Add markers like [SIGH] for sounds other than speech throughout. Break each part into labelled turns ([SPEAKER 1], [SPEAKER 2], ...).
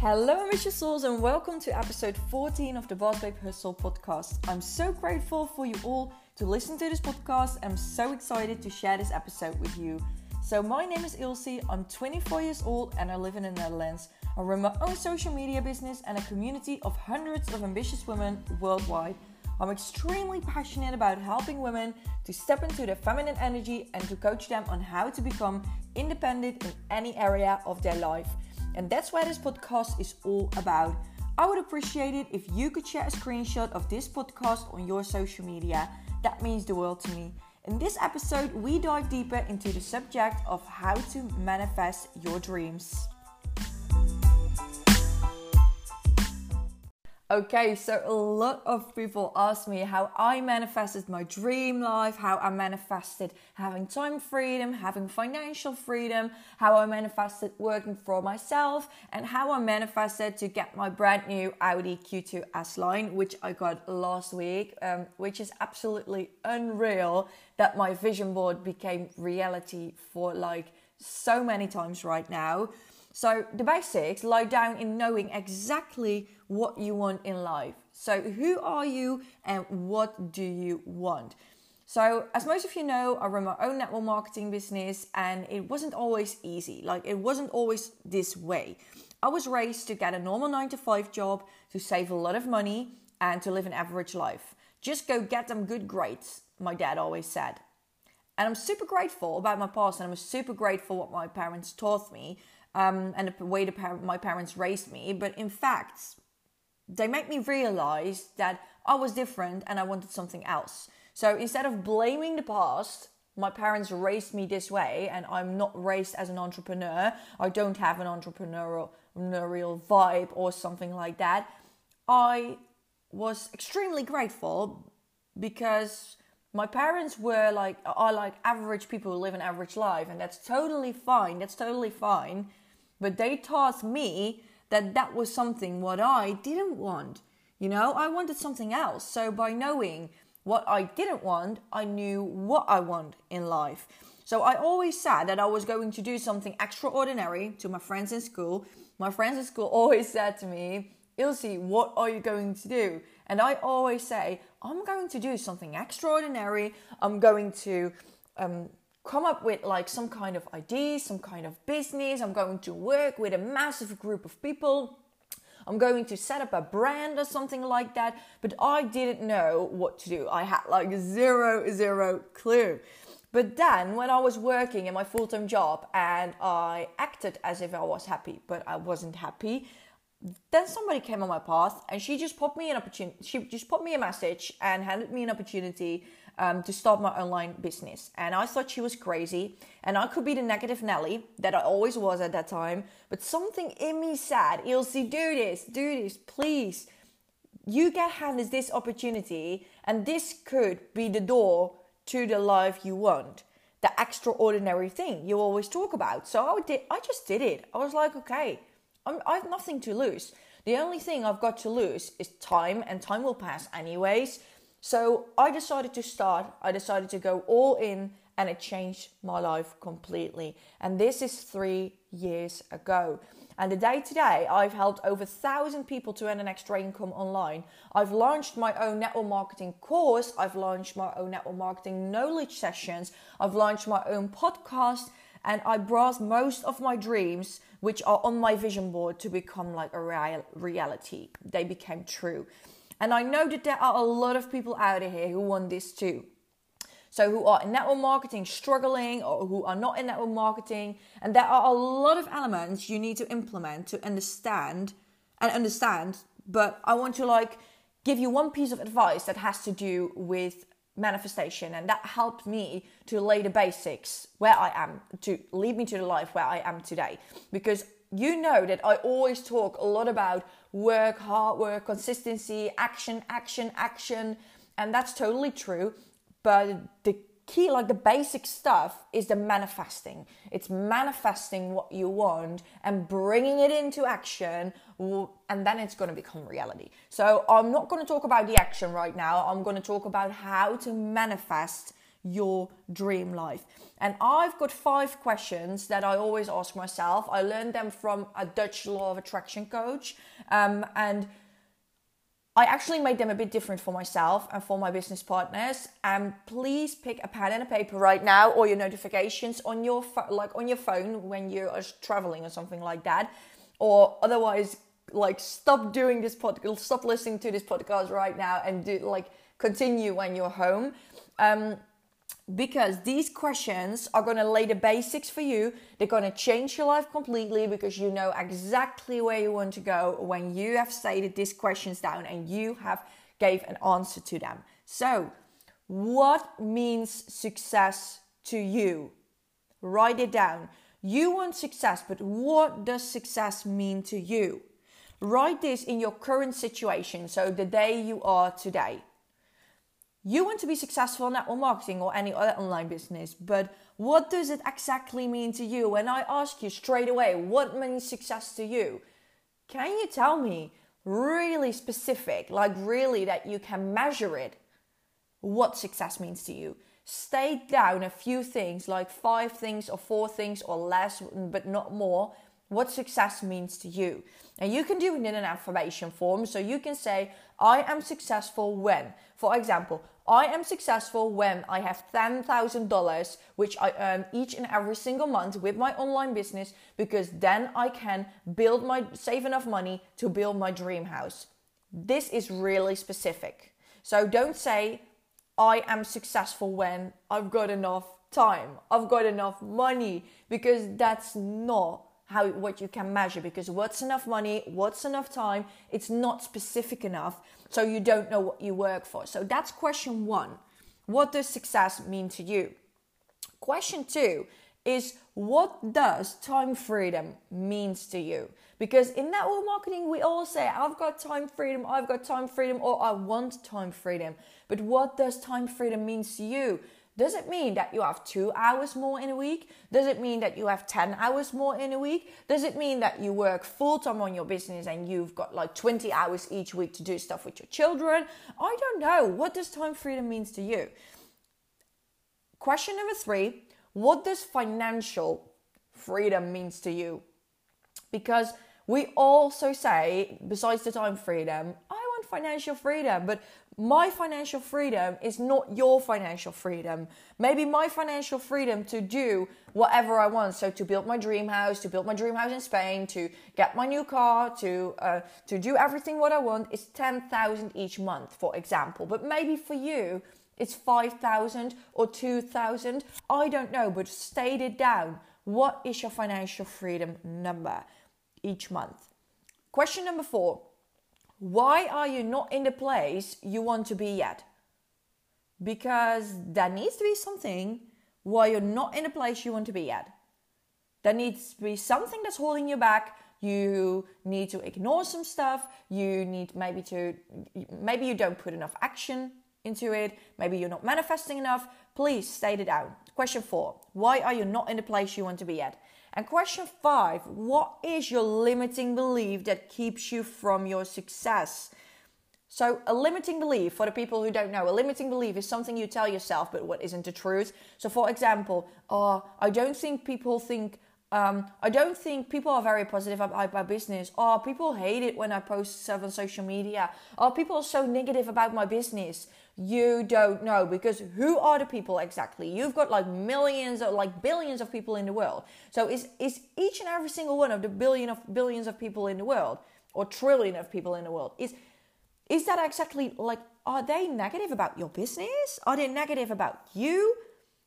[SPEAKER 1] Hello, ambitious souls, and welcome to episode 14 of the Boss Babe Hustle podcast. I'm so grateful for you all to listen to this podcast. I'm so excited to share this episode with you. So, my name is Ilse, I'm 24 years old, and I live in the Netherlands. I run my own social media business and a community of hundreds of ambitious women worldwide. I'm extremely passionate about helping women to step into their feminine energy and to coach them on how to become independent in any area of their life. And that's what this podcast is all about. I would appreciate it if you could share a screenshot of this podcast on your social media. That means the world to me. In this episode, we dive deeper into the subject of how to manifest your dreams. Okay, so a lot of people ask me how I manifested my dream life, how I manifested having time freedom, having financial freedom, how I manifested working for myself, and how I manifested to get my brand new Audi Q2 S line, which I got last week, um, which is absolutely unreal that my vision board became reality for like so many times right now. So the basics lie down in knowing exactly what you want in life. So who are you and what do you want? So, as most of you know, I run my own network marketing business and it wasn't always easy. Like, it wasn't always this way. I was raised to get a normal 9 to 5 job, to save a lot of money, and to live an average life. Just go get them good grades, my dad always said. And I'm super grateful about my past and I'm super grateful what my parents taught me um, and the way the par- my parents raised me. But in fact, they made me realize that I was different and I wanted something else. So instead of blaming the past, my parents raised me this way and I'm not raised as an entrepreneur. I don't have an entrepreneurial vibe or something like that. I was extremely grateful because my parents were like are like average people who live an average life and that's totally fine. That's totally fine. But they taught me that that was something what I didn't want. You know, I wanted something else. So by knowing what I didn't want, I knew what I want in life. So I always said that I was going to do something extraordinary to my friends in school. My friends in school [LAUGHS] always said to me, Ilse, what are you going to do? And I always say, I'm going to do something extraordinary. I'm going to um, come up with like some kind of idea, some kind of business. I'm going to work with a massive group of people. I'm going to set up a brand or something like that. But I didn't know what to do. I had like zero, zero clue. But then when I was working in my full time job and I acted as if I was happy, but I wasn't happy, then somebody came on my path and she just popped me an opportunity. She just put me a message and handed me an opportunity um, to start my online business. And I thought she was crazy. And I could be the negative Nelly that I always was at that time. But something in me said, Ilse, do this, do this, please. You get handed this opportunity, and this could be the door to the life you want. The extraordinary thing you always talk about. So I did. I just did it. I was like, okay, I'm, I have nothing to lose. The only thing I've got to lose is time, and time will pass anyways. So I decided to start, I decided to go all in, and it changed my life completely. And this is three years ago. And the day today, I've helped over a thousand people to earn an extra income online. I've launched my own network marketing course. I've launched my own network marketing knowledge sessions. I've launched my own podcast. And I brought most of my dreams, which are on my vision board, to become like a real- reality. They became true. And I know that there are a lot of people out here who want this too. So, who are in network marketing struggling or who are not in network marketing. And there are a lot of elements you need to implement to understand and understand. But I want to like give you one piece of advice that has to do with manifestation. And that helped me to lay the basics where I am, to lead me to the life where I am today. Because you know that I always talk a lot about work, hard work, consistency, action, action, action. And that's totally true. But the key, like the basic stuff, is the manifesting. It's manifesting what you want and bringing it into action, and then it's going to become reality. So I'm not going to talk about the action right now. I'm going to talk about how to manifest your dream life. And I've got five questions that I always ask myself. I learned them from a Dutch law of attraction coach. Um, and I actually made them a bit different for myself and for my business partners. And please pick a pen and a paper right now, or your notifications on your fo- like on your phone when you are traveling or something like that, or otherwise like stop doing this podcast, stop listening to this podcast right now, and do like continue when you're home. Um, because these questions are going to lay the basics for you. They're going to change your life completely because you know exactly where you want to go when you have stated these questions down and you have gave an answer to them. So, what means success to you? Write it down. You want success, but what does success mean to you? Write this in your current situation, so the day you are today. You want to be successful in network marketing or any other online business, but what does it exactly mean to you? And I ask you straight away, what means success to you? Can you tell me really specific, like really that you can measure it, what success means to you? State down a few things, like five things or four things or less, but not more, what success means to you. And you can do it in an affirmation form. So you can say, I am successful when. For example, I am successful when I have $10,000, which I earn each and every single month with my online business, because then I can build my, save enough money to build my dream house. This is really specific. So don't say, I am successful when I've got enough time, I've got enough money, because that's not how what you can measure because what's enough money what's enough time it's not specific enough so you don't know what you work for. So that's question 1 what does success mean to you? Question 2 is what does time freedom means to you? Because in network marketing we all say i've got time freedom i've got time freedom or i want time freedom. But what does time freedom means to you does it mean that you have two hours more in a week? Does it mean that you have 10 hours more in a week? Does it mean that you work full time on your business and you've got like 20 hours each week to do stuff with your children? I don't know. What does time freedom means to you? Question number three What does financial freedom means to you? Because we also say, besides the time freedom, I want financial freedom, but my financial freedom is not your financial freedom. Maybe my financial freedom to do whatever I want. So to build my dream house, to build my dream house in Spain, to get my new car, to uh, to do everything what I want is ten thousand each month, for example. But maybe for you it's five thousand or two thousand. I don't know, but state it down. What is your financial freedom number each month? Question number four why are you not in the place you want to be yet? Because there needs to be something why you're not in the place you want to be yet. There needs to be something that's holding you back. You need to ignore some stuff. You need maybe to, maybe you don't put enough action into it. Maybe you're not manifesting enough. Please state it out. Question four Why are you not in the place you want to be yet? And question five What is your limiting belief that keeps you from your success? So, a limiting belief, for the people who don't know, a limiting belief is something you tell yourself, but what isn't the truth. So, for example, oh, I don't think people think, um, I don't think people are very positive about my business. Oh, people hate it when I post stuff on social media. Oh, people are so negative about my business you don't know because who are the people exactly? You've got like millions or like billions of people in the world. So is is each and every single one of the billion of billions of people in the world or trillion of people in the world is is that exactly like are they negative about your business? Are they negative about you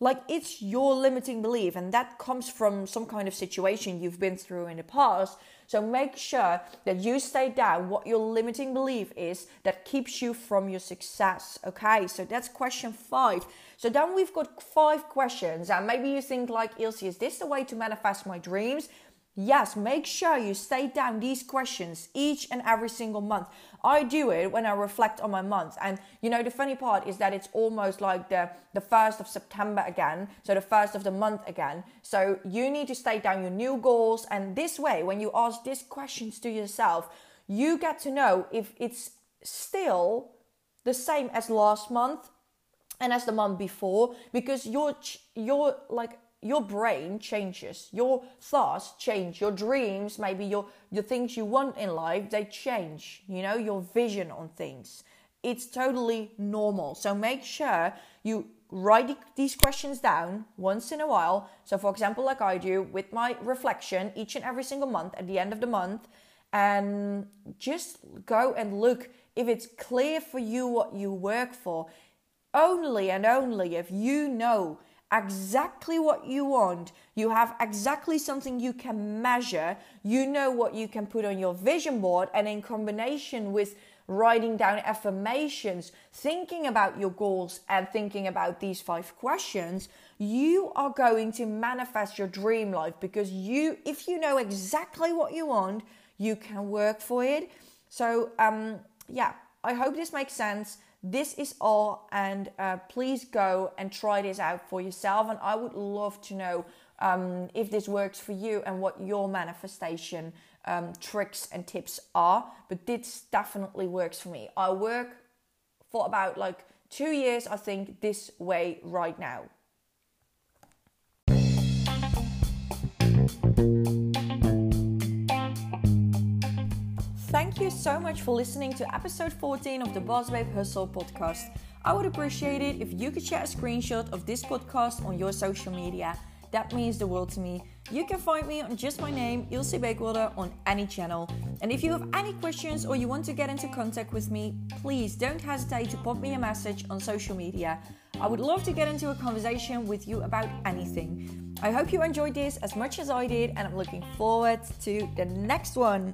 [SPEAKER 1] like it's your limiting belief and that comes from some kind of situation you've been through in the past so make sure that you stay down what your limiting belief is that keeps you from your success. Okay, so that's question five. So then we've got five questions, and maybe you think like Ilse, is this the way to manifest my dreams? Yes, make sure you stay down these questions each and every single month. I do it when I reflect on my month. And you know, the funny part is that it's almost like the, the first of September again. So the first of the month again. So you need to stay down your new goals. And this way, when you ask these questions to yourself, you get to know if it's still the same as last month and as the month before because your your like your brain changes your thoughts change your dreams maybe your the things you want in life they change you know your vision on things. It's totally normal. So make sure you write these questions down once in a while. So for example like i do with my reflection each and every single month at the end of the month and just go and look if it's clear for you what you work for. Only and only if you know exactly what you want, you have exactly something you can measure, you know what you can put on your vision board, and in combination with writing down affirmations, thinking about your goals, and thinking about these five questions, you are going to manifest your dream life because you, if you know exactly what you want, you can work for it. So, um, yeah, I hope this makes sense. This is all, and uh, please go and try this out for yourself. And I would love to know um, if this works for you and what your manifestation um, tricks and tips are. But this definitely works for me. I work for about like two years, I think, this way right now. Thank you so much for listening to episode 14 of the Boss Hustle podcast. I would appreciate it if you could share a screenshot of this podcast on your social media. That means the world to me. You can find me on just my name, Ilse Beekwilder, on any channel. And if you have any questions or you want to get into contact with me, please don't hesitate to pop me a message on social media. I would love to get into a conversation with you about anything. I hope you enjoyed this as much as I did, and I'm looking forward to the next one.